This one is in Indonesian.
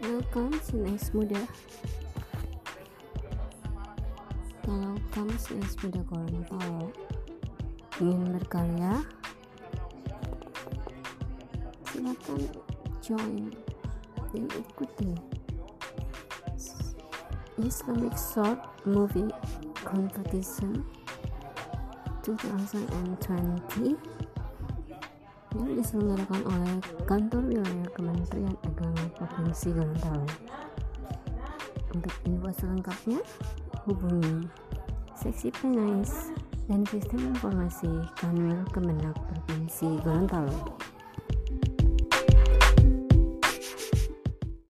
Welcome Sinex Muda. Kalau kamu Sinex Muda Gorontalo ingin berkarya? Silakan join dan ikuti. Islamic Short Movie Competition 2020 yang diselenggarakan oleh Kantor Wilayah Kementerian Provinsi Gorontalo. Untuk info selengkapnya, hubungi Seksi Penais dan Sistem Informasi Kanwil Kemenak Provinsi Gorontalo.